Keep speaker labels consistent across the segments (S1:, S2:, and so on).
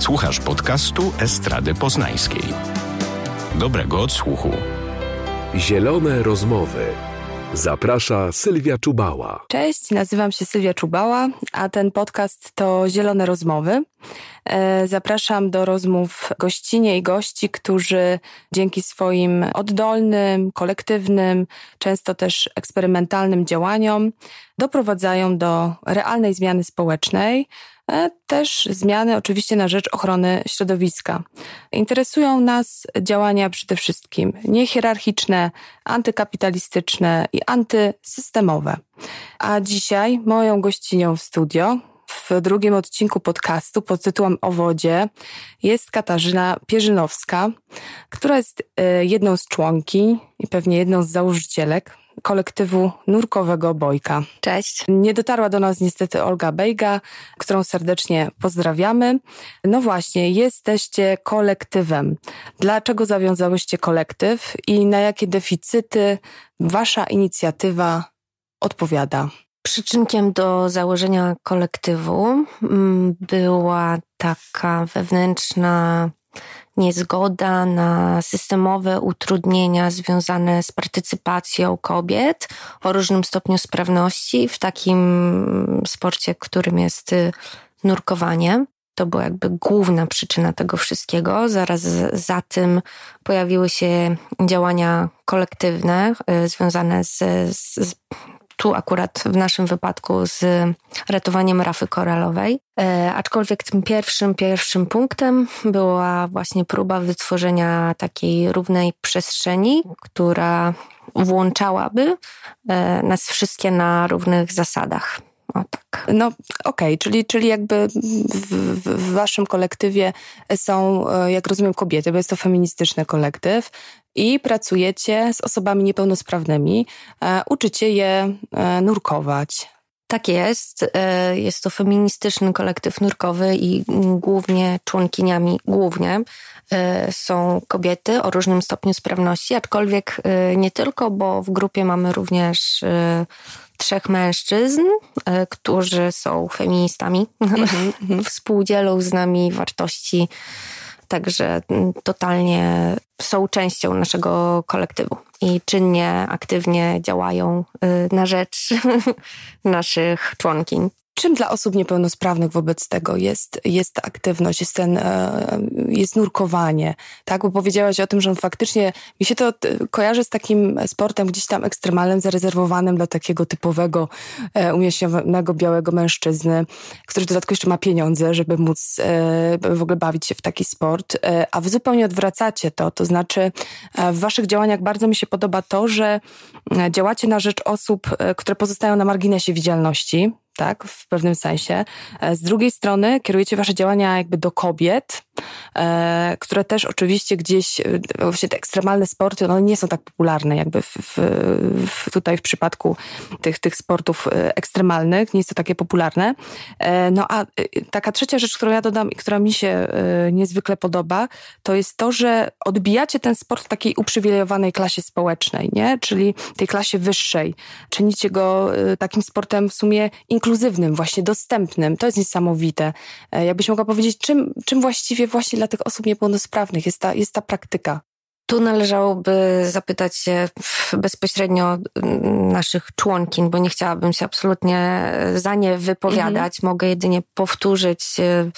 S1: Słuchasz podcastu Estrady Poznańskiej. Dobrego odsłuchu.
S2: Zielone rozmowy. Zaprasza Sylwia Czubała.
S3: Cześć, nazywam się Sylwia Czubała, a ten podcast to Zielone Rozmowy. E, zapraszam do rozmów gościnie i gości, którzy dzięki swoim oddolnym, kolektywnym, często też eksperymentalnym działaniom doprowadzają do realnej zmiany społecznej, też zmiany oczywiście na rzecz ochrony środowiska. Interesują nas działania przede wszystkim niehierarchiczne, antykapitalistyczne i antysystemowe. A dzisiaj moją gościnią w studio w drugim odcinku podcastu pod tytułem O wodzie jest Katarzyna Pierzynowska, która jest e, jedną z członki i pewnie jedną z założycielek kolektywu nurkowego Bojka.
S4: Cześć.
S3: Nie dotarła do nas niestety Olga Bejga, którą serdecznie pozdrawiamy. No właśnie, jesteście kolektywem. Dlaczego zawiązałyście kolektyw i na jakie deficyty wasza inicjatywa odpowiada?
S4: Przyczynkiem do założenia kolektywu mm, była taka wewnętrzna niezgoda na systemowe utrudnienia związane z partycypacją kobiet o różnym stopniu sprawności w takim sporcie, którym jest y, nurkowanie. To była jakby główna przyczyna tego wszystkiego. Zaraz za tym pojawiły się działania kolektywne y, związane z, z tu akurat w naszym wypadku z ratowaniem rafy koralowej. E, aczkolwiek tym pierwszym, pierwszym punktem była właśnie próba wytworzenia takiej równej przestrzeni, która włączałaby e, nas wszystkie na równych zasadach. O tak.
S3: No okej, okay. czyli, czyli jakby w, w, waszym kolektywie są, e, jak rozumiem, kobiety, bo jest to feministyczny kolektyw i pracujecie z osobami niepełnosprawnymi, e, uczycie je e, nurkować.
S4: Tak jest. Jest to feministyczny kolektyw nurkowy i głównie członkiniami, głównie są kobiety o różnym stopniu sprawności, aczkolwiek nie tylko, bo w grupie mamy również trzech mężczyzn, e, którzy są feministami, mm-hmm. współdzielą z nami wartości, także totalnie są częścią naszego kolektywu i czynnie, aktywnie działają e, na rzecz naszych członkiń.
S3: Czym dla osób niepełnosprawnych wobec tego jest, jest aktywność, jest, ten, e, jest nurkowanie? Tak, bo powiedziałaś o tym, że on faktycznie, mi się to e, kojarzy z takim sportem gdzieś tam ekstremalnym, zarezerwowanym dla takiego typowego, e, umieśnionego białego mężczyzny, który dodatkowo jeszcze ma pieniądze, żeby móc w ogóle bawić się w taki sport. A wy zupełnie odwracacie to, to znaczy w waszych działaniach bardzo mi się podoba to, że działacie na rzecz osób, które pozostają na marginesie widzialności, tak, w pewnym sensie. E, z drugiej strony kierujecie wasze działania jakby do kobiet, e, które też oczywiście gdzieś, e, właśnie te ekstremalne sporty, one nie są tak popularne jakby w, w, tutaj w przypadku tych, tych sportów ekstremalnych, nie jest to takie popularne. No a taka trzecia rzecz, którą ja dodam i która mi się niezwykle podoba, to jest to, że odbijacie ten sport w takiej uprzywilejowanej klasie społecznej, nie? Czyli tej klasie wyższej. Czynicie go takim sportem w sumie inkluzywnym, właśnie dostępnym. To jest niesamowite. E, jakbyś mogła powiedzieć, czym, czym właściwie właśnie dla tych osób niepełnosprawnych jest ta, jest ta praktyka?
S4: Tu należałoby zapytać się bezpośrednio naszych członkiń, bo nie chciałabym się absolutnie za nie wypowiadać. Mhm. Mogę jedynie powtórzyć e,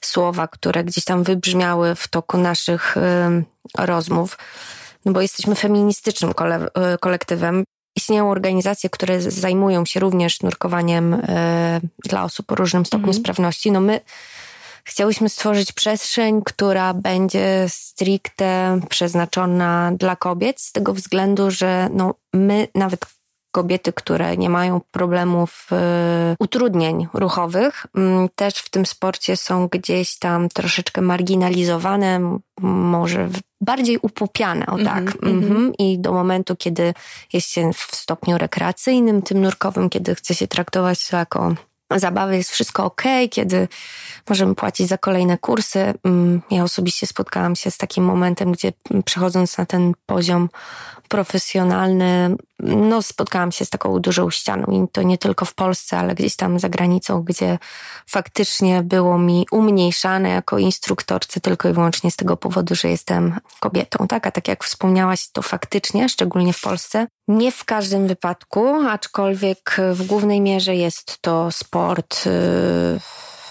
S4: słowa, które gdzieś tam wybrzmiały w toku naszych e, rozmów. No bo jesteśmy feministycznym kole kolektywem. Istnieją organizacje, które zajmują się również nurkowaniem e, dla osób o różnym stopniu mhm. sprawności. No my chciałyśmy stworzyć przestrzeń, która będzie stricte przeznaczona dla kobiet, z tego względu, że no, my nawet kobiety, które nie mają problemów y, utrudnień ruchowych, y, też w tym sporcie są gdzieś tam troszeczkę marginalizowane, może bardziej upupiane, o tak. Mm -hmm. I do momentu, kiedy jest się w stopniu rekreacyjnym, tym nurkowym, kiedy chce się traktować to jako zabawy, jest wszystko ok, kiedy możemy płacić za kolejne kursy. Mm, ja osobiście spotkałam się z takim momentem, gdzie przechodząc na ten poziom profesjonalny, no spotkałam się z taką dużą ścianą i to nie tylko w Polsce, ale gdzieś tam za granicą, gdzie faktycznie było mi umniejszane jako instruktorce tylko i wyłącznie z tego powodu, że jestem kobietą, tak? A tak jak wspomniałaś, to faktycznie, szczególnie w Polsce, nie w każdym wypadku, aczkolwiek w głównej mierze jest to sport yy,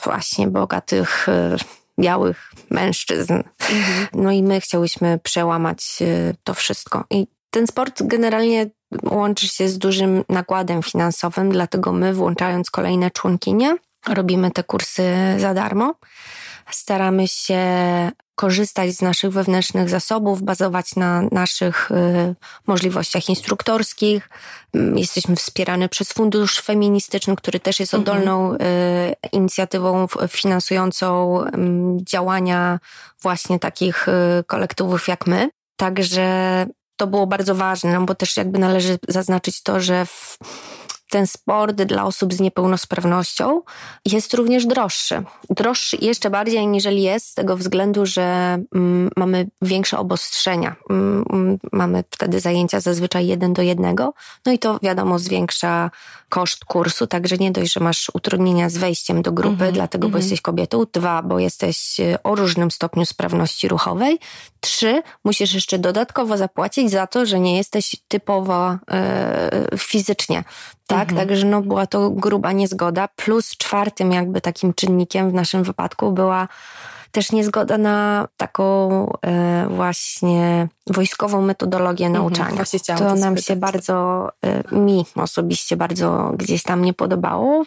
S4: właśnie bogatych yy, białych mężczyzn. Mhm. No i my chciałyśmy przełamać yy, to wszystko. I ten sport generalnie łączy się z dużym nakładem finansowym, dlatego my, włączając kolejne członkinie, robimy te kursy za darmo. Staramy się korzystać z naszych wewnętrznych zasobów, bazować na naszych y, możliwościach instruktorskich. Mm, jesteśmy wspierane przez Fundusz Feministyczny, który też jest mhm. oddolną y, inicjatywą finansującą y, działania właśnie takich y, kolektywów jak my. Także to było bardzo ważne, no bo też jakby należy zaznaczyć to, że w, ten sport dla osób z niepełnosprawnością jest również droższy. Droższy jeszcze bardziej, aniżeli jest, z tego względu, że mm, mamy większe obostrzenia. Mm, mm, mamy wtedy zajęcia zazwyczaj jeden do jednego, no i to wiadomo zwiększa koszt kursu, także nie dość, że masz utrudnienia z wejściem do grupy, mm -hmm, dlatego, bo mhm. jesteś kobietą, dwa, bo jesteś y, o różnym stopniu sprawności ruchowej, trzy, musisz jeszcze dodatkowo zapłacić za to, że nie jesteś typowo yy, fizycznie. Tak, mhm. także no była to gruba niezgoda. Plus czwartym jakby takim czynnikiem w naszym wypadku była też niezgoda na taką e, właśnie wojskową metodologię mhm, nauczania. to, to nam się bardzo, e, mi osobiście bardzo gdzieś tam nie podobało.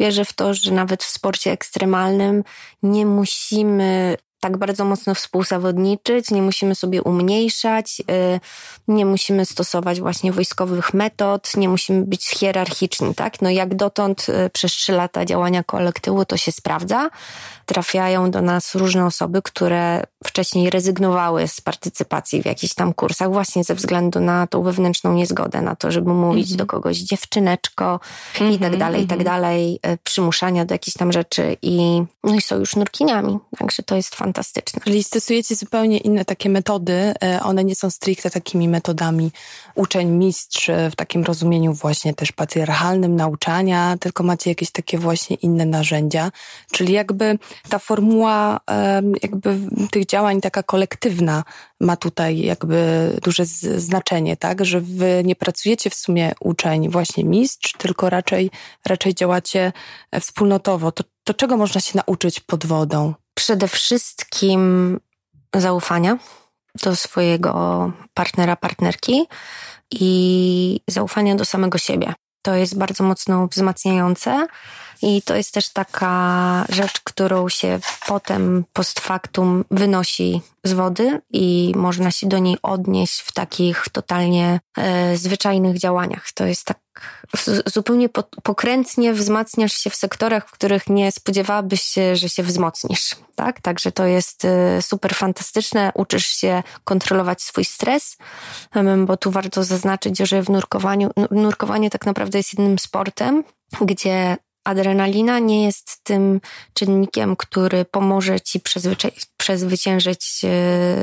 S4: Wierzę w to, że nawet w sporcie ekstremalnym nie musimy tak bardzo mocno współzawodniczyć, nie musimy sobie umniejszać, y, nie musimy stosować właśnie wojskowych metod, nie musimy być hierarchiczni, tak? No jak dotąd y, przez trzy lata działania kolektywu to się sprawdza. Trafiają do nas różne osoby, które wcześniej rezygnowały z partycypacji w jakichś tam kursach właśnie ze względu na tą wewnętrzną niezgodę, na to, żeby mówić mm -hmm. do kogoś dziewczyneczko mm -hmm, i tak dalej, i tak mhm. dalej, y, przymuszania do jakichś tam rzeczy i, no i są już nurkiniami, także to jest fantastyczne.
S3: Czyli stosujecie zupełnie inne takie metody. E, one nie są stricte takimi metodami uczeń-mistrz e, w takim rozumieniu właśnie też patriarchalnym nauczania, tylko macie jakieś takie właśnie inne narzędzia. Czyli jakby ta formuła jakby tych działań taka kolektywna ma tutaj jakby duże znaczenie, tak? Że wy nie pracujecie w sumie uczeń właśnie mistrz, tylko raczej, raczej działacie wspólnotowo. To, to czego można się nauczyć pod wodą?
S4: przede wszystkim zaufania do swojego partnera, partnerki i zaufania do samego siebie. To jest bardzo mocno wzmacniające i to jest też taka rzecz, którą się potem post factum wynosi z wody i można się do niej odnieść w takich totalnie e, zwyczajnych działaniach. To jest tak zupełnie po, pokrętnie wzmacniasz się w sektorach, w których nie spodziewałabyś się, że się wzmocnisz. Tak? Także to jest e, super fantastyczne. Uczysz się kontrolować swój stres, bo tu warto zaznaczyć, że w nurkowaniu, nurkowanie tak naprawdę jest jednym sportem, gdzie adrenalina nie jest tym czynnikiem, który pomoże ci przezwyciężyć e,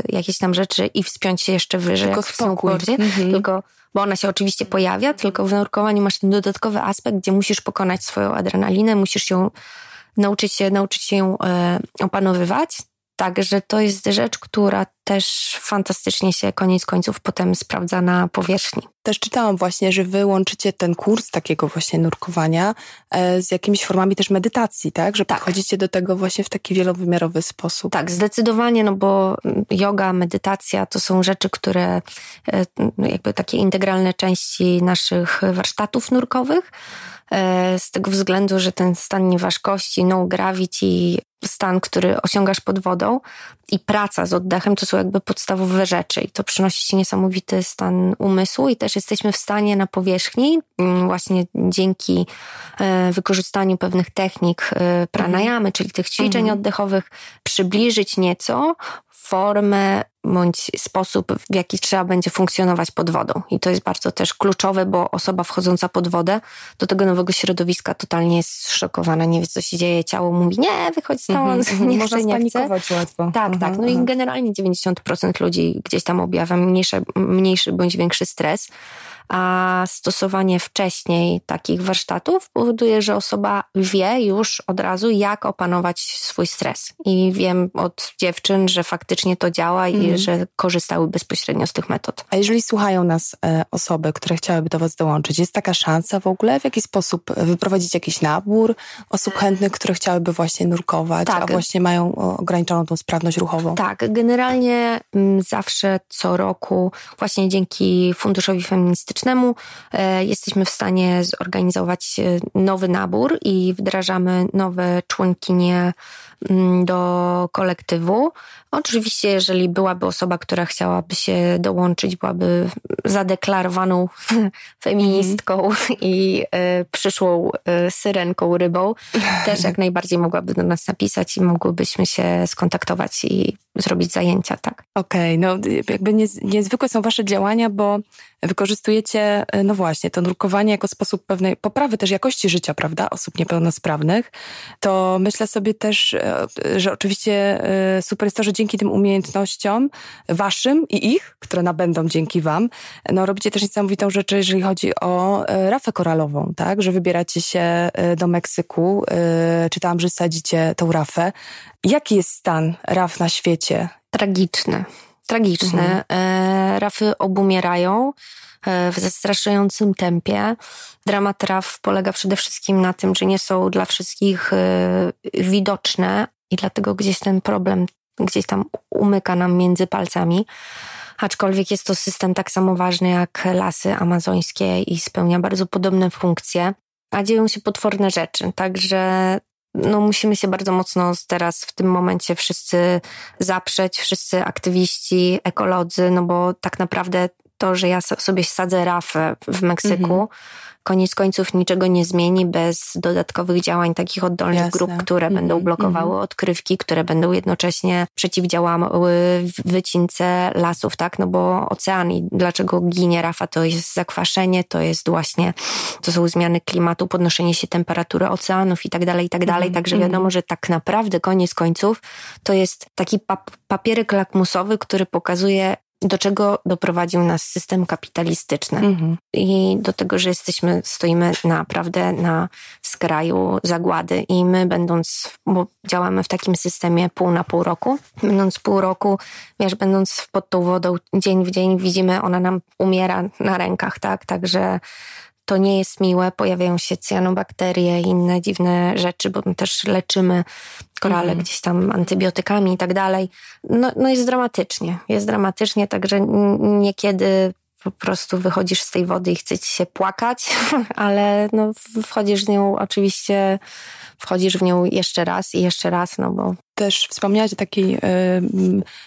S4: jakieś tam rzeczy i wspiąć się jeszcze wyżej.
S3: Tylko
S4: w
S3: spokój.
S4: Mhm. Tylko, bo ona się oczywiście pojawia, tylko w nurkowaniu masz ten dodatkowy aspekt, gdzie musisz pokonać swoją adrenalinę, musisz ją nauczyć się, nauczyć się ją e, opanowywać. Także to jest rzecz, która też fantastycznie się koniec końców potem sprawdza na powierzchni.
S3: Też czytałam właśnie, że wy łączycie ten kurs takiego właśnie nurkowania e, z jakimiś formami też medytacji, tak? Że tak. podchodzicie do tego właśnie w taki wielowymiarowy sposób.
S4: Tak, zdecydowanie, no bo yoga, medytacja to są rzeczy, które e, jakby takie integralne części naszych warsztatów nurkowych e, z tego względu, że ten stan nieważkości, no gravity, stan, który osiągasz pod wodą i praca z oddechem to są jakby podstawowe rzeczy i to przynosi ci niesamowity stan umysłu i też jesteśmy w stanie na powierzchni mm, właśnie dzięki e, wykorzystaniu pewnych technik e, pranayamy, czyli tych ćwiczeń mhm. oddechowych przybliżyć nieco formę bądź sposób, w jaki trzeba będzie funkcjonować pod wodą. I to jest bardzo też kluczowe, bo osoba wchodząca pod wodę do tego nowego środowiska totalnie jest szokowana, nie wie co się dzieje, ciało mówi nie, wychodź stąd, mm-hmm. nie
S3: Można
S4: chcę, nie chcę.
S3: łatwo.
S4: Tak, mm-hmm. tak. No i mhm. generalnie 90% ludzi gdzieś tam objawia mniejszy, mniejszy bądź większy stres a stosowanie wcześniej takich warsztatów powoduje, że osoba wie już od razu, jak opanować swój stres. I wiem od dziewczyn, że faktycznie to działa i mhm. że korzystały bezpośrednio z tych metod.
S3: A jeżeli słuchają nas e, osoby, które chciałyby do Was dołączyć, jest taka szansa w ogóle? W jaki sposób wyprowadzić jakiś nabór osób chętnych, które chciałyby właśnie nurkować, tak. a właśnie mają ograniczoną tą sprawność ruchową?
S4: Tak, generalnie m, zawsze co roku właśnie dzięki Funduszowi Feministycznemu E, jesteśmy w stanie zorganizować e, nowy nabór i wdrażamy nowe członkinie mm, do kolektywu. Oczywiście, jeżeli byłaby osoba, która chciałaby się dołączyć, byłaby zadeklarowaną feministką mm. i y, przyszłą syrenką, rybą, też jak najbardziej mogłaby do nas napisać i mogłybyśmy się skontaktować i zrobić zajęcia, tak.
S3: Okej, okay, no jakby niezwykłe są wasze działania, bo wykorzystujecie, no właśnie, to nurkowanie jako sposób pewnej poprawy też jakości życia, prawda, osób niepełnosprawnych. To myślę sobie też, że oczywiście super jest to, że dzięki tym umiejętnościom waszym i ich, które nabędą dzięki wam, no robicie też niesamowitą rzecz, jeżeli chodzi o e, rafę koralową, tak? Że wybieracie się e, do Meksyku, e, czy tam, że sadzicie tą rafę. Jaki jest stan raf na świecie?
S4: Tragiczny. Tragiczny. Mhm. Rafy obumierają w zastraszającym tempie. Dramat raf polega przede wszystkim na tym, że nie są dla wszystkich widoczne i dlatego gdzieś ten problem gdzieś tam umyka nam między palcami. Aczkolwiek jest to system tak samo ważny jak lasy amazońskie i spełnia bardzo podobne funkcje, a dzieją się potworne rzeczy. Także no, musimy się bardzo mocno teraz w tym momencie wszyscy zaprzeć, wszyscy aktywiści, ekolodzy, no bo tak naprawdę to, że ja sobie sadzę rafę w Meksyku, mhm koniec końców niczego nie zmieni bez dodatkowych działań takich oddolnych Jasne. grup, które -hmm. będą blokowały -hmm. odkrywki, które będą jednocześnie przeciwdziałały wycince lasów, tak? No bo ocean i dlaczego ginie rafa, to jest zakwaszenie, to jest właśnie, to są zmiany klimatu, podnoszenie się temperatury oceanów i tak dalej, i tak dalej. -hmm. Także wiadomo, mhm. że tak naprawdę koniec końców to jest taki pap papierek lakmusowy, który pokazuje, do czego doprowadził nas system kapitalistyczny. Mhm. I do tego, że jesteśmy, stoimy naprawdę na skraju zagłady i my będąc, bo działamy w takim systemie pół na pół roku, będąc pół roku, wiesz, będąc pod tą wodą dzień w dzień widzimy, ona nam umiera na rękach, tak? Także to nie jest miłe, pojawiają się cyanobakterie i inne dziwne rzeczy, bo my też leczymy korale mm. gdzieś tam antybiotykami i tak dalej. No, no jest dramatycznie, jest dramatycznie, także niekiedy po prostu wychodzisz z tej wody i chce ci się płakać, ale no wchodzisz z nią oczywiście, wchodzisz w nią jeszcze raz i jeszcze raz, no bo
S3: też wspomniałaś o takiej y,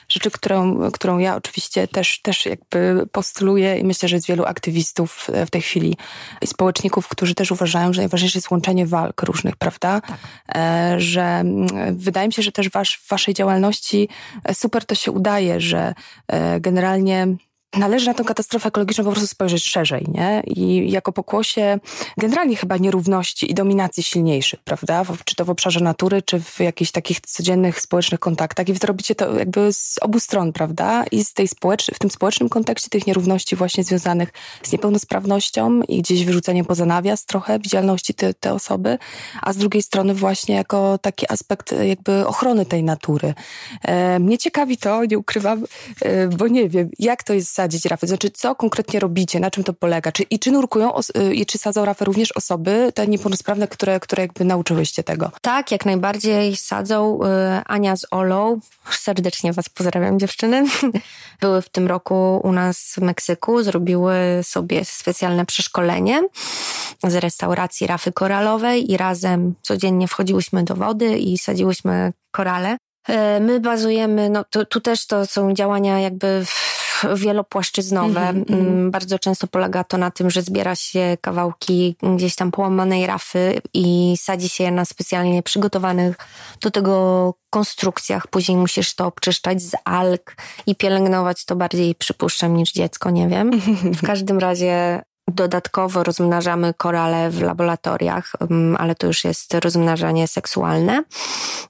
S3: rzeczy, którą, którą ja oczywiście też, też jakby postuluję i myślę, że jest wielu aktywistów w tej chwili i społeczników, którzy też uważają, że najważniejsze jest łączenie walk różnych, prawda? Tak. E, że wydaje mi się, że też wasz, w waszej działalności e, super to się udaje, że e, generalnie należy na tę katastrofę ekologiczną po prostu spojrzeć szerzej, nie? I jako pokłosie generalnie chyba nierówności i dominacji silniejszych, prawda? Czy to w obszarze natury, czy w jakichś takich codziennych społecznych kontaktach. I wy robicie to jakby z obu stron, prawda? I z tej społecz- w tym społecznym kontekście tych nierówności właśnie związanych z niepełnosprawnością i gdzieś wyrzuceniem poza nawias trochę widzialności te, te osoby, a z drugiej strony właśnie jako taki aspekt jakby ochrony tej natury. E, mnie ciekawi to, nie ukrywam, e, bo nie wiem, jak to jest sadzić rafy? Znaczy, co konkretnie robicie? Na czym to polega? Czy, I czy nurkują, y, i czy sadzą rafę również osoby, te niepełnosprawne, które, które jakby nauczyłyście tego?
S4: Tak, jak najbardziej sadzą. Y, Ania z Olą, serdecznie was pozdrawiam dziewczyny, były w tym roku u nas w Meksyku, zrobiły sobie specjalne przeszkolenie z restauracji rafy koralowej i razem codziennie wchodziłyśmy do wody i sadziłyśmy korale. Y, my bazujemy, no to, tu też to są działania jakby w wielopłaszczyznowe. Mm -hmm. Bardzo często polega to na tym, że zbiera się kawałki gdzieś tam połamanej rafy i sadzi się je na specjalnie przygotowanych do tego konstrukcjach. Później musisz to obczyszczać z alg i pielęgnować to bardziej, przypuszczam, niż dziecko, nie wiem. W każdym razie Dodatkowo rozmnażamy korale w laboratoriach, mm, ale to już jest rozmnażanie seksualne.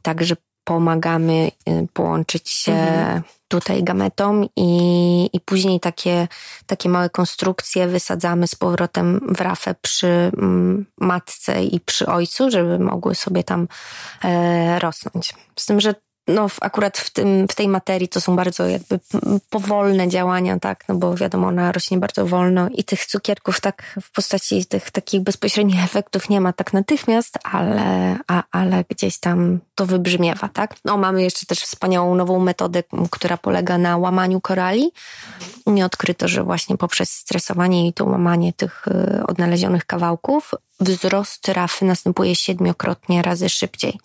S4: Także pomagamy y, połączyć się mhm. Tutaj gametom i, i później takie, takie małe konstrukcje wysadzamy z powrotem w rafę przy mm, matce i przy ojcu, żeby mogły sobie tam e, rosnąć. Z tym, że no, akurat w, tym, w tej materii to są bardzo jakby powolne działania, tak, no bo wiadomo, ona rośnie bardzo wolno i tych cukierków tak w postaci tych takich bezpośrednich efektów nie ma tak natychmiast, ale, a, ale gdzieś tam to wybrzmiewa, tak. No, mamy jeszcze też wspaniałą nową metodę, która polega na łamaniu korali. Nie odkryto, że właśnie poprzez stresowanie i to łamanie tych y, odnalezionych kawałków wzrost rafy następuje siedmiokrotnie razy szybciej.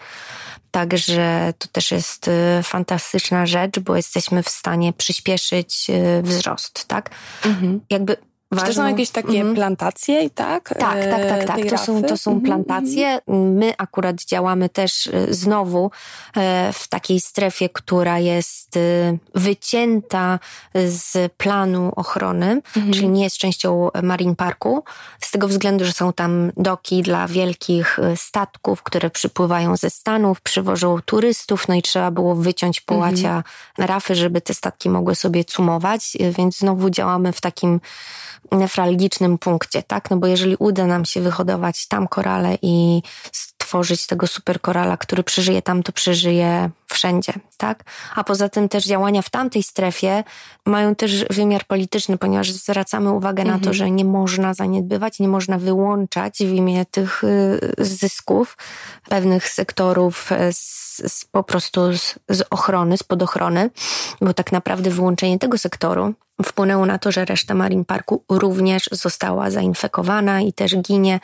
S4: Także to też jest y, fantastyczna rzecz, bo jesteśmy w stanie przyspieszyć y, wzrost, tak? Mhm.
S3: Jakby Ważną... Czy to są jakieś takie mm. plantacje, tak?
S4: Tak, tak, tak, tak. To są, to są -hmm. plantacje. My akurat działamy też y, znowu e, w takiej strefie, która jest wycięta z planu ochrony, mm czyli nie jest częścią Marine Parku, z tego względu, że są tam doki dla wielkich statków, które przypływają ze Stanów, przywożą turystów, no i trzeba było wyciąć połacia mm rafy, żeby te statki mogły sobie cumować, więc znowu działamy w takim nefralgicznym punkcie, tak? No bo jeżeli uda nam się wyhodować tam korale i stworzyć tego super korala, który przeżyje tam, to przeżyje wszędzie, tak? A poza tym też działania w tamtej strefie mają też wymiar polityczny, ponieważ zwracamy uwagę mhm. na to, mhm. że nie można zaniedbywać, nie można wyłączać w imię tych y, zysków pewnych sektorów z, z po prostu z, z ochrony, z podochrony, bo tak naprawdę wyłączenie tego sektoru wpłynęło na to, że reszta Marine Parku również została zainfekowana i też ginie.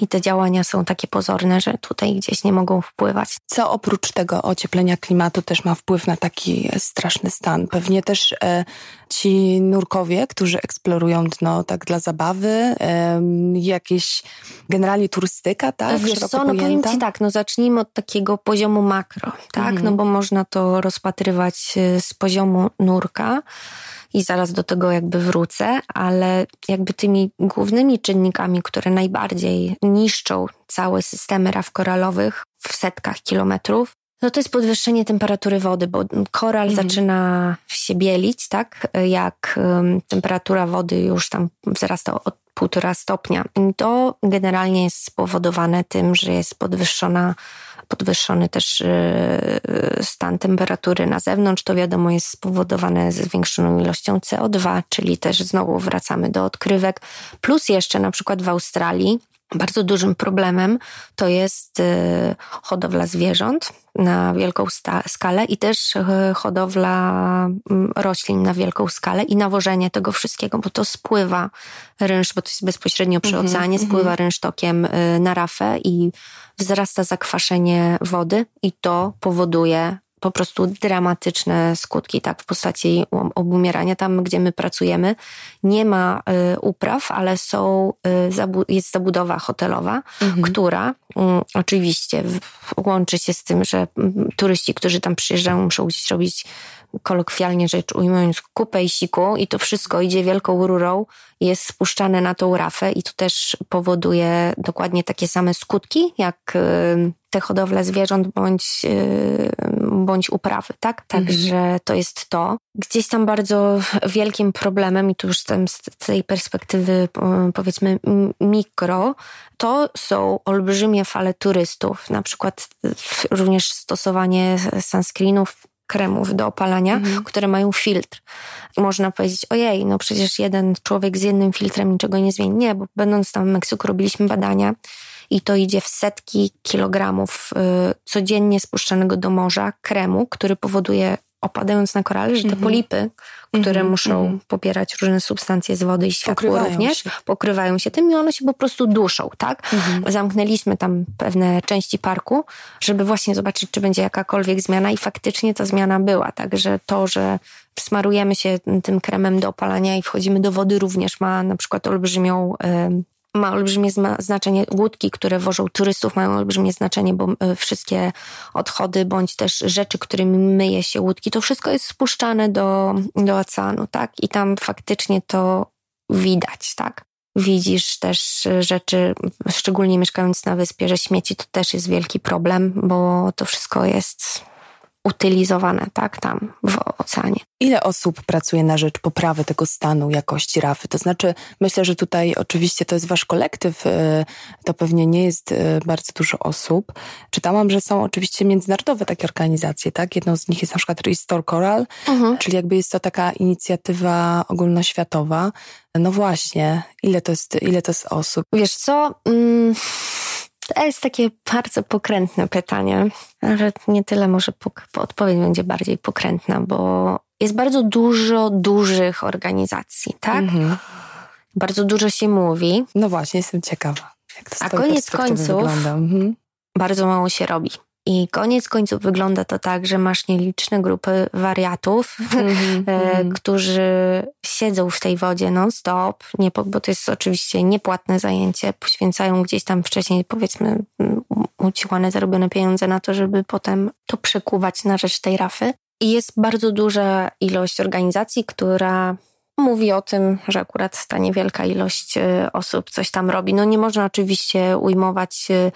S4: I te działania są takie pozorne, że tutaj gdzieś nie mogą wpływać.
S3: Co oprócz tego ocieplenia klimatu też ma wpływ na taki straszny stan? Pewnie też e, ci nurkowie, którzy eksplorują dno tak dla zabawy, e, jakieś generalnie turystyka, tak?
S4: Wiesz co, no powiem Ci tak, no zacznijmy od takiego poziomu makro, tak? Mhm. No bo można to rozpatrywać e, z poziomu nurka i zaraz do tego jakby wrócę, ale jakby tymi głównymi czynnikami, które najbardziej niszczą całe systemy raf koralowych w setkach kilometrów, no to jest podwyższenie temperatury wody, bo koral mhm. zaczyna się bielić, tak? Jak um, temperatura wody już tam wzrasta od półtora stopnia. I to generalnie jest spowodowane tym, że jest podwyższona podwyższony też y, y, stan temperatury na zewnątrz, to wiadomo jest spowodowane zwiększoną ilością CO2, czyli też znowu wracamy do odkrywek. Plus jeszcze na przykład w Australii bardzo dużym problemem to jest y, hodowla zwierząt na wielką skalę i też hodowla mm, roślin na wielką skalę i nawożenie tego wszystkiego, bo to spływa rynsz, bo to jest bezpośrednio przy mm -hmm, oceanie, spływa mm -hmm. rynsztokiem na rafę i wzrasta zakwaszenie wody i to powoduje po prostu dramatyczne skutki, tak, w postaci obumierania. Tam, gdzie my pracujemy, nie ma y, upraw, ale są, y, jest zabudowa hotelowa, mhm. która y, oczywiście łączy się z tym, że mm, turyści, którzy tam przyjeżdżają, muszą gdzieś robić kolokwialnie rzecz ujmując, kupę i siku i to wszystko idzie wielką rurą, jest spuszczane na tą rafę i to też powoduje dokładnie takie same skutki, jak y, te hodowle zwierząt bądź, y, bądź uprawy, tak? Także mhm. to jest to. Gdzieś tam bardzo wielkim problemem i tu już z tej perspektywy powiedzmy mikro, to są olbrzymie fale turystów, na przykład również stosowanie sunscreenów kremów do opalania, mhm. które mają filtr. Można powiedzieć, ojej, no przecież jeden człowiek z jednym filtrem niczego nie zmieni. Nie, bo będąc tam w Meksyku robiliśmy badania i to idzie w setki kilogramów y, codziennie spuszczanego do morza kremu, który powoduje opadając na korale, że te mhm. polipy, które mm -hmm, muszą mm. pobierać różne substancje z wody i światło pokrywają również, się. pokrywają się tym i one się po prostu duszą, tak? Mm -hmm. Zamknęliśmy tam pewne części parku, żeby właśnie zobaczyć, czy będzie jakakolwiek zmiana i faktycznie ta zmiana była, także to, że smarujemy się tym kremem do opalania i wchodzimy do wody również ma na przykład olbrzymią ma olbrzymie znaczenie. Łódki, które wożą turystów, mają olbrzymie znaczenie, bo e, wszystkie odchody bądź też rzeczy, którymi myje się łódki, to wszystko jest spuszczane do, do oceanu, tak? I tam faktycznie to widać, tak? Widzisz też rzeczy, szczególnie mieszkając na wyspie, że śmieci to też jest wielki problem, bo to wszystko jest utylizowane, tak, tam w oceanie.
S3: Ile osób pracuje na rzecz poprawy tego stanu jakości rafy? To znaczy, myślę, że tutaj oczywiście to jest wasz kolektyw, y, to pewnie nie jest y, bardzo dużo osób. Czytałam, że są oczywiście międzynarodowe takie organizacje, tak? Jedną z nich jest na przykład Restore Coral, mhm. czyli jakby jest to taka inicjatywa ogólnoświatowa. No właśnie, ile to jest, ile to jest osób?
S4: Wiesz co... Mm to jest takie bardzo pokrętne pytanie. Nawet nie tyle może odpowiedź będzie bardziej pokrętna, bo jest bardzo dużo dużych organizacji, tak? Mhm. Bardzo dużo się mówi.
S3: No właśnie, jestem ciekawa.
S4: Jak to A koniec końców mhm. bardzo mało się robi. I koniec końców wygląda to tak, że masz nieliczne grupy wariatów, mm-hmm, którzy siedzą w tej wodzie non-stop, nie, bo to jest oczywiście niepłatne zajęcie, poświęcają gdzieś tam wcześniej powiedzmy uciłane zarobione pieniądze na to, żeby potem to przekuwać na rzecz tej rafy. I jest bardzo duża ilość organizacji, która mówi o tym, że akurat ta niewielka ilość y, osób coś tam robi. No nie można oczywiście ujmować y,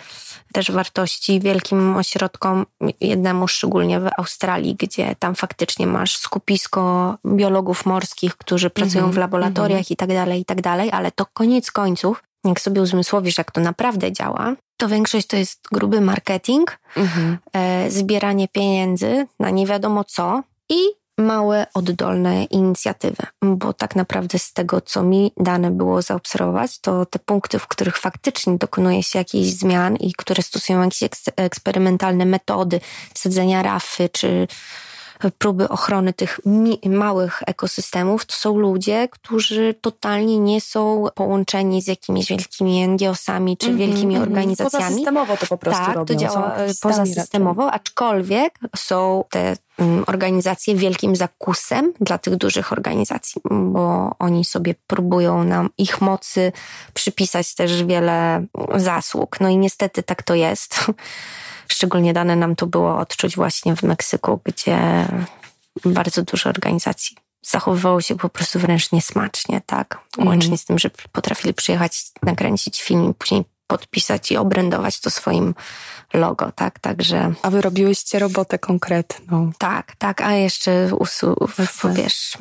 S4: też wartości wielkim ośrodkom, jednemu szczególnie w Australii, gdzie tam faktycznie masz skupisko biologów morskich, którzy pracują mm -hmm, w laboratoriach mm -hmm. i tak dalej, i tak dalej, ale to koniec końców, jak sobie uzmysłowisz, jak to naprawdę działa, to większość to jest gruby marketing, mm -hmm. e, zbieranie pieniędzy na nie wiadomo co i małe, oddolne inicjatywy, bo tak naprawdę z tego, co mi dane było zaobserwować, to te punkty, w których faktycznie dokonuje się jakichś zmian i które stosują jakieś eksperymentalne metody sadzenia rafy czy próby ochrony tych małych ekosystemów, to są ludzie, którzy totalnie nie są połączeni z jakimiś wielkimi NGO-sami czy mm -hmm, wielkimi -hmm. organizacjami.
S3: Pozasystemowo to po prostu
S4: tak,
S3: robią.
S4: to działa pozasystemowo, aczkolwiek są te mm, organizacje wielkim zakusem dla tych dużych organizacji, bo oni sobie próbują nam ich mocy przypisać też wiele zasług. No i niestety tak to jest. Szczególnie dane nam to było odczuć właśnie w Meksyku, gdzie bardzo dużo organizacji zachowywało się po prostu wręcz niesmacznie, tak? Łącznie mm. z tym, że potrafili przyjechać, nakręcić film i później podpisać i obrędować to swoim logo, tak? Także...
S3: A wy robiłyście robotę konkretną.
S4: Tak, tak, a jeszcze usu... wiesz,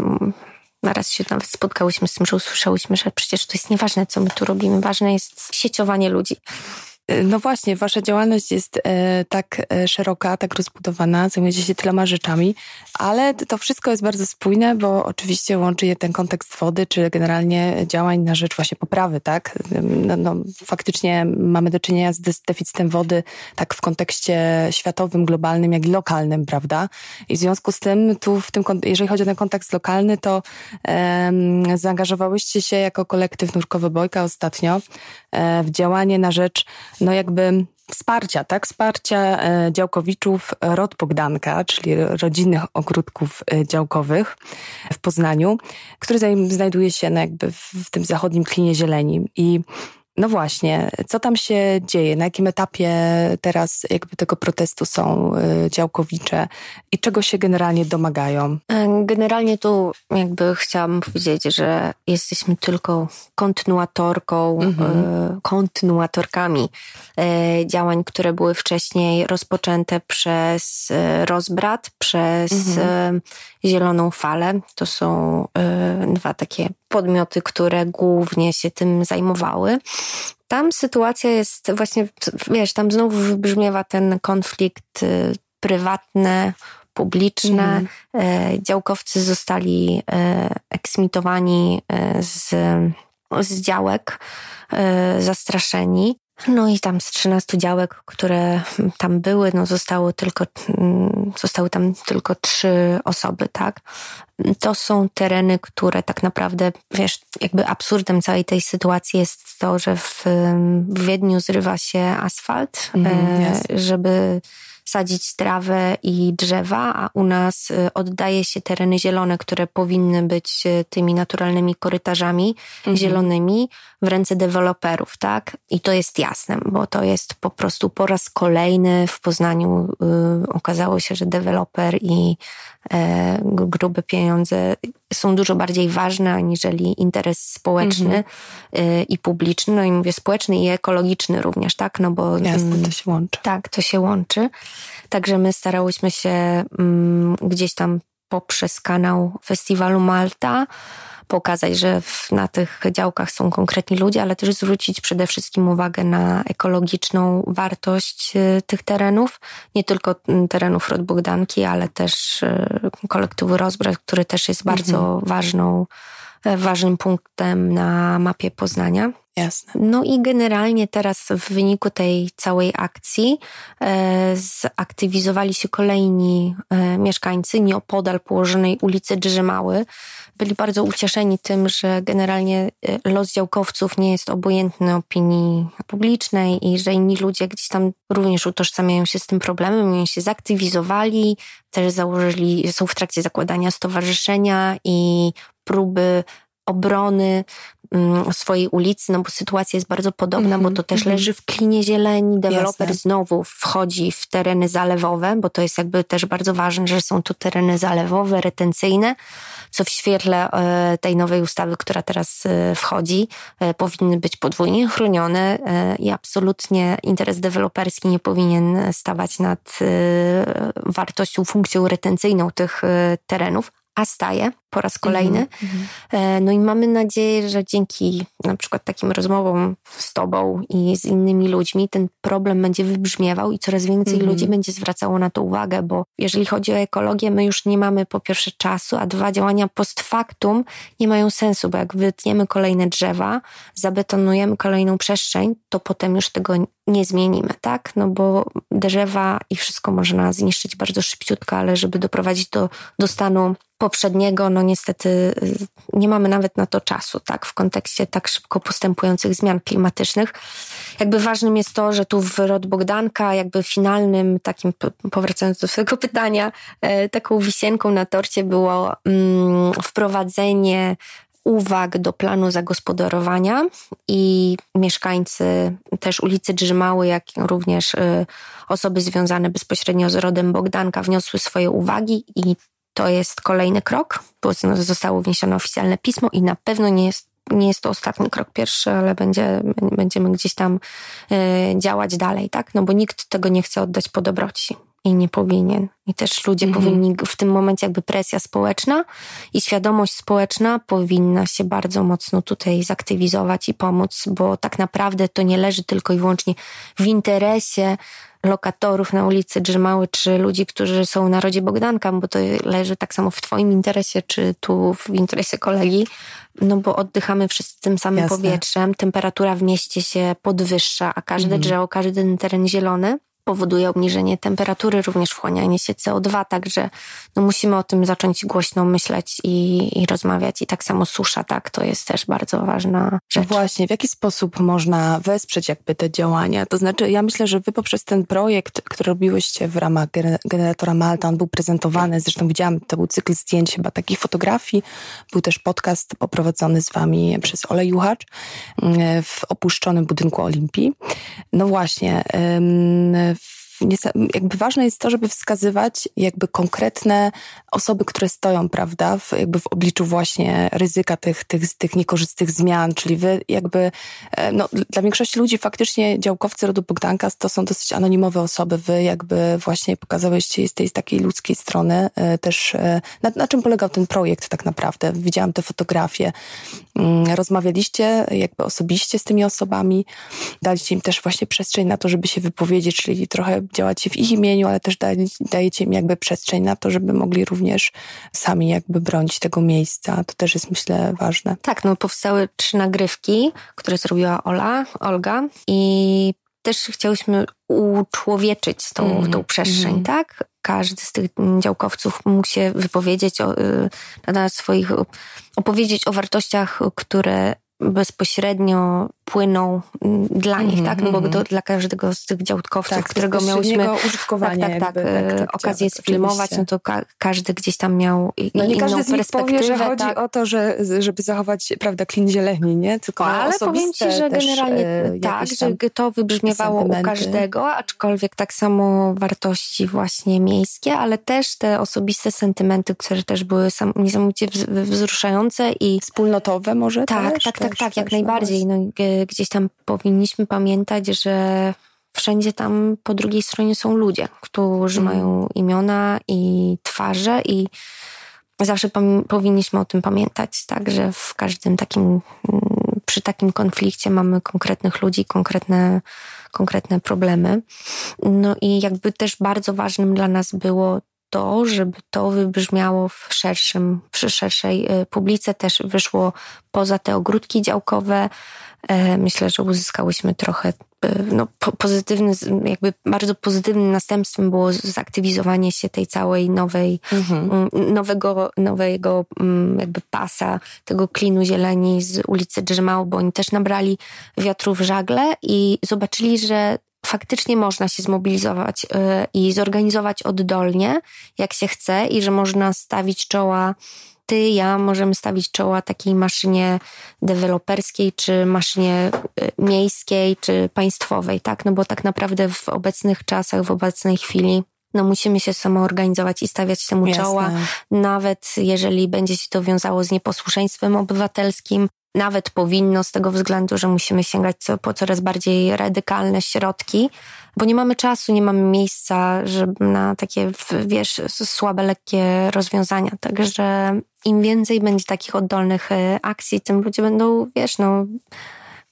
S4: naraz się nawet spotkałyśmy z tym, że usłyszałyśmy, że przecież to jest nieważne, co my tu robimy, ważne jest sieciowanie ludzi.
S3: No właśnie, wasza działalność jest e, tak e, szeroka, tak rozbudowana, zajmujecie się tyloma rzeczami, ale to wszystko jest bardzo spójne, bo oczywiście łączy je ten kontekst wody, czy generalnie działań na rzecz właśnie poprawy, tak? No, no, faktycznie mamy do czynienia z deficytem wody tak w kontekście światowym, globalnym, jak i lokalnym, prawda? I w związku z tym tu, w tym, jeżeli chodzi o ten kontekst lokalny, to um, zaangażowałyście się jako kolektyw Nurkowy Bojka ostatnio e, w działanie na rzecz no jakby wsparcia, tak? Wsparcia e, działkowiczów Rod Bogdanka, czyli rodzinnych ogródków e, działkowych w Poznaniu, który znajduje się no jakby w tym zachodnim klinie zieleni. I no właśnie, co tam się dzieje? Na jakim etapie teraz jakby tego protestu są y, działkowicze i czego się generalnie domagają?
S4: E, generalnie tu jakby chciałam powiedzieć, że jesteśmy tylko kontynuatorką, mhm. Y, kontynuatorkami y, działań, które były wcześniej rozpoczęte przez Rozbrat, przez mhm. Zieloną Falę. To są dwa takie podmioty, które głównie się tym zajmowały. Tam sytuacja jest właśnie, wiesz, tam znowu wybrzmiewa ten konflikt y, prywatny, publiczny. Mm. Działkowcy zostali e, eksmitowani z, z działek, zastraszeni. No i tam z 13 działek, które tam były, no zostało tylko, mm, zostały tam tylko trzy osoby, tak? To są tereny, które tak naprawdę, wiesz, jakby absurdem całej tej sytuacji jest to, że w, w Wiedniu zrywa się asfalt, mm, e, żeby sadzić trawę i drzewa, a u nas y, oddaje się tereny zielone, które powinny być y, tymi naturalnymi korytarzami mhm. zielonymi w ręce deweloperów, tak? I to jest jasne, bo to jest po prostu po raz kolejny w Poznaniu y, okazało się, że deweloper i e, grube pieniądze są dużo bardziej ważne aniżeli interes społeczny mhm. y, i publiczny, no i mówię społeczny i ekologiczny również, tak? No bo
S3: Jasne, to mm, się łączy.
S4: Tak, to się łączy. Także my starałyśmy się um, gdzieś tam poprzez kanał Festiwalu Malta pokazać, że w, na tych działkach są konkretni ludzie, ale też zwrócić przede wszystkim uwagę na ekologiczną wartość y, tych terenów, nie tylko mm, terenów Rod Bogdanki, ale też y, kolektywu Rozbrat, który też jest bardzo mhm. ważną, ważnym punktem na mapie Poznania.
S3: Jasne.
S4: No i generalnie teraz w wyniku tej całej akcji e, zaktywizowali się kolejni e, mieszkańcy nieopodal położonej ulicy Drzymały. Byli bardzo ucieszeni tym, że generalnie e, los działkowców nie jest obojętny opinii publicznej i że inni ludzie gdzieś tam również utożsamiają się z tym problemem oni się zaktywizowali, też założyli, są w trakcie zakładania stowarzyszenia i próby obrony mm, swojej ulicy, no bo sytuacja jest bardzo podobna, mm -hmm, bo to też mm -hmm. leży w klinie zieleni. Deweloper Jasne. znowu wchodzi w tereny zalewowe, bo to jest jakby też bardzo ważne, że są to tereny zalewowe, retencyjne, co w świetle e, tej nowej ustawy, która teraz e, wchodzi, e, powinny być podwójnie chronione i absolutnie interes deweloperski nie powinien stawać nad wartością, funkcją retencyjną tych terenów, a staje po raz kolejny. Mm -hmm. No i mamy nadzieję, że dzięki na przykład takim rozmowom z Tobą i z innymi ludźmi ten problem będzie wybrzmiewał i coraz więcej mm ludzi będzie zwracało na to uwagę, bo jeżeli chodzi o ekologię, my już nie mamy po pierwsze czasu, a dwa działania post factum nie mają sensu, bo jak wytniemy kolejne drzewa, zabetonujemy kolejną przestrzeń, to potem już tego nie zmienimy, tak? No bo drzewa i wszystko można zniszczyć bardzo szybciutko, ale żeby doprowadzić do, do stanu poprzedniego, no niestety y, nie mamy nawet na to czasu, tak, w kontekście tak szybko postępujących zmian klimatycznych. Jakby ważnym jest to, że tu w Rod Bogdanka, jakby finalnym, takim, powracając do swojego pytania, e, taką wisienką na torcie było mm, wprowadzenie uwag do planu zagospodarowania i mieszkańcy też ulicy Drzymały, jak również y, osoby związane bezpośrednio z rodem Bogdanka wniosły swoje uwagi i to jest kolejny krok, bo zostało wniesione oficjalne pismo i na pewno nie jest, nie jest to ostatni krok pierwszy, ale będzie, będziemy gdzieś tam y, działać dalej, tak? No bo nikt tego nie chce oddać po dobroci i nie powinien. I też ludzie mhm. powinni, w tym momencie jakby presja społeczna i świadomość społeczna powinna się bardzo mocno tutaj zaktywizować i pomóc, bo tak naprawdę to nie leży tylko i wyłącznie w interesie lokatorów na ulicy Drzymały, czy ludzi, którzy są w narodzie Bogdanka, bo to leży tak samo w twoim interesie, czy tu w interesie kolegi, no bo oddychamy wszyscy tym samym Jasne. powietrzem, temperatura w mieście się podwyższa, a każde mhm. drzewo, każdy ten teren zielony powoduje obniżenie temperatury, również wchłanianie się CO2, także no musimy o tym zacząć głośno myśleć i, i rozmawiać. I tak samo susza, tak, to jest też bardzo ważna rzecz.
S3: Właśnie, w jaki sposób można wesprzeć jakby te działania? To znaczy, ja myślę, że wy poprzez ten projekt, który robiłyście w ramach generatora Malta, on był prezentowany, zresztą widziałam, to był cykl zdjęć chyba takich fotografii, był też podcast poprowadzony z wami przez Ole Juchacz mm, w opuszczonym budynku Olimpii. No właśnie, jakby ważne jest to, żeby wskazywać jakby konkretne osoby, które stoją, prawda, w, jakby w obliczu właśnie ryzyka tych, tych, tych niekorzystnych zmian, czyli wy jakby, e, no dla większości ludzi faktycznie działkowcy rodu Bogdanka to są dosyć anonimowe osoby, wy jakby właśnie pokazałyście z tej z takiej ludzkiej strony e, też, e, na, na czym polegał ten projekt tak naprawdę. Widziałam te fotografie, mm, rozmawialiście jakby osobiście z tymi osobami, daliście im też właśnie przestrzeń na to, żeby się wypowiedzieć, czyli trochę działacie w ich imieniu, ale też dajecie im jakby przestrzeń na to, żeby mogli również sami jakby bronić tego miejsca. To też jest myślę ważne.
S4: Tak, no powstały trzy nagrywki, które zrobiła Ola, Olga i też chciałyśmy uczłowieczyć tą, mm, tą przestrzeń, mm. tak? Każdy z tych działkowców mógł się wypowiedzieć o, y, na swoich, opowiedzieć o wartościach, które bezpośrednio płyną mm, dla nich, mm tak? No bo to mhm. dla każdego z tych działkowców, tak, którego miałyśmy
S3: użytkowania
S4: tak, tak, tak, jakby, tak, okazję sfilmować, no to ka każdy gdzieś tam miał no nie
S3: każdy
S4: z nich
S3: powie, że chodzi tak. o to, że, żeby zachować, prawda, klin zieleni, nie?
S4: Tylko ale powiem ci, że generalnie e, tak, że to wybrzmiewało u każdego, aczkolwiek tak samo wartości właśnie miejskie, ale też te osobiste sentymenty, które też były sam, niesamowicie wzruszające i
S3: wspólnotowe może
S4: tak,
S3: też,
S4: tak, tak, tak, tak, jak najbardziej. No, gdzieś tam powinniśmy pamiętać, że wszędzie tam po drugiej stronie są ludzie, którzy mm. mają imiona i twarze i zawsze powinniśmy o tym pamiętać, tak, że w każdym takim, przy takim konflikcie mamy konkretnych ludzi, konkretne, konkretne problemy. No i jakby też bardzo ważnym dla nas było to, żeby to wybrzmiało w szerszym, przy szerszej y, publice, też wyszło poza te ogródki działkowe, E, myślę, że uzyskałyśmy trochę e, no, pozytywny, jakby bardzo pozytywnym następstwem było zaktywizowanie się tej całej nowej, mhm. Nowego, nowego jakby pasa, tego klinu zieleni z ulicy Drzemał, bo oni też nabrali wiatru w żagle i zobaczyli, że faktycznie można się zmobilizować e, i zorganizować oddolnie, jak się chce i że można stawić czoła ty, ja możemy stawić czoła takiej maszynie deweloperskiej, czy maszynie y, miejskiej, czy państwowej, tak? No bo tak naprawdę w obecnych czasach, w obecnej chwili no musimy się samoorganizować i stawiać temu Jasne. czoła, nawet jeżeli będzie się to wiązało z nieposłuszeństwem obywatelskim, nawet powinno z tego względu, że musimy sięgać po coraz bardziej radykalne środki, bo nie mamy czasu, nie mamy miejsca żeby na takie, wiesz, słabe, lekkie rozwiązania. Także im więcej będzie takich oddolnych e, akcji, tym ludzie będą, wiesz, no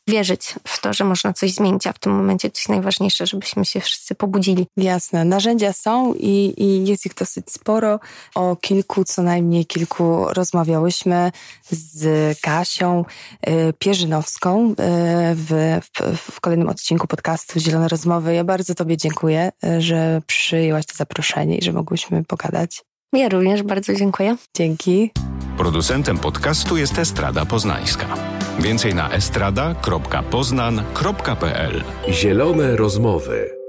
S4: wierzyć w to, że można coś zmienić, a w tym momencie to jest najważniejsze, żebyśmy się wszyscy pobudzili.
S3: Jasne. Narzędzia są i, i jest ich dosyć sporo. O kilku, co najmniej kilku rozmawiałyśmy z Kasią y, Pierzynowską y, w, w, w kolejnym odcinku podcastu Zielone Rozmowy. Ja bardzo Tobie dziękuję, y, że przyjęłaś to zaproszenie i że mogłyśmy pogadać.
S4: Ja również bardzo dziękuję.
S3: Dzięki.
S1: Producentem podcastu jest Estrada Poznańska. Więcej na estrada.poznan.pl
S2: Zielone rozmowy.